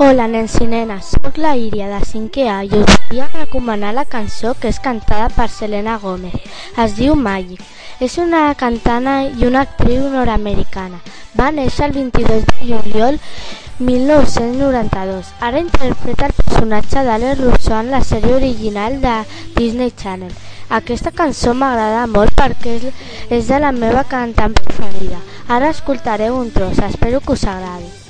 Hola nens i nenes, sóc la Iria de 5è A i us volia recomanar la cançó que és cantada per Selena Gomez. Es diu Magic. És una cantana i una actriu nord-americana. Va néixer el 22 de juliol 1992. Ara interpreta el personatge d'Alex Russo en la sèrie original de Disney Channel. Aquesta cançó m'agrada molt perquè és de la meva cantant preferida. Ara escoltareu un tros, espero que us agradi.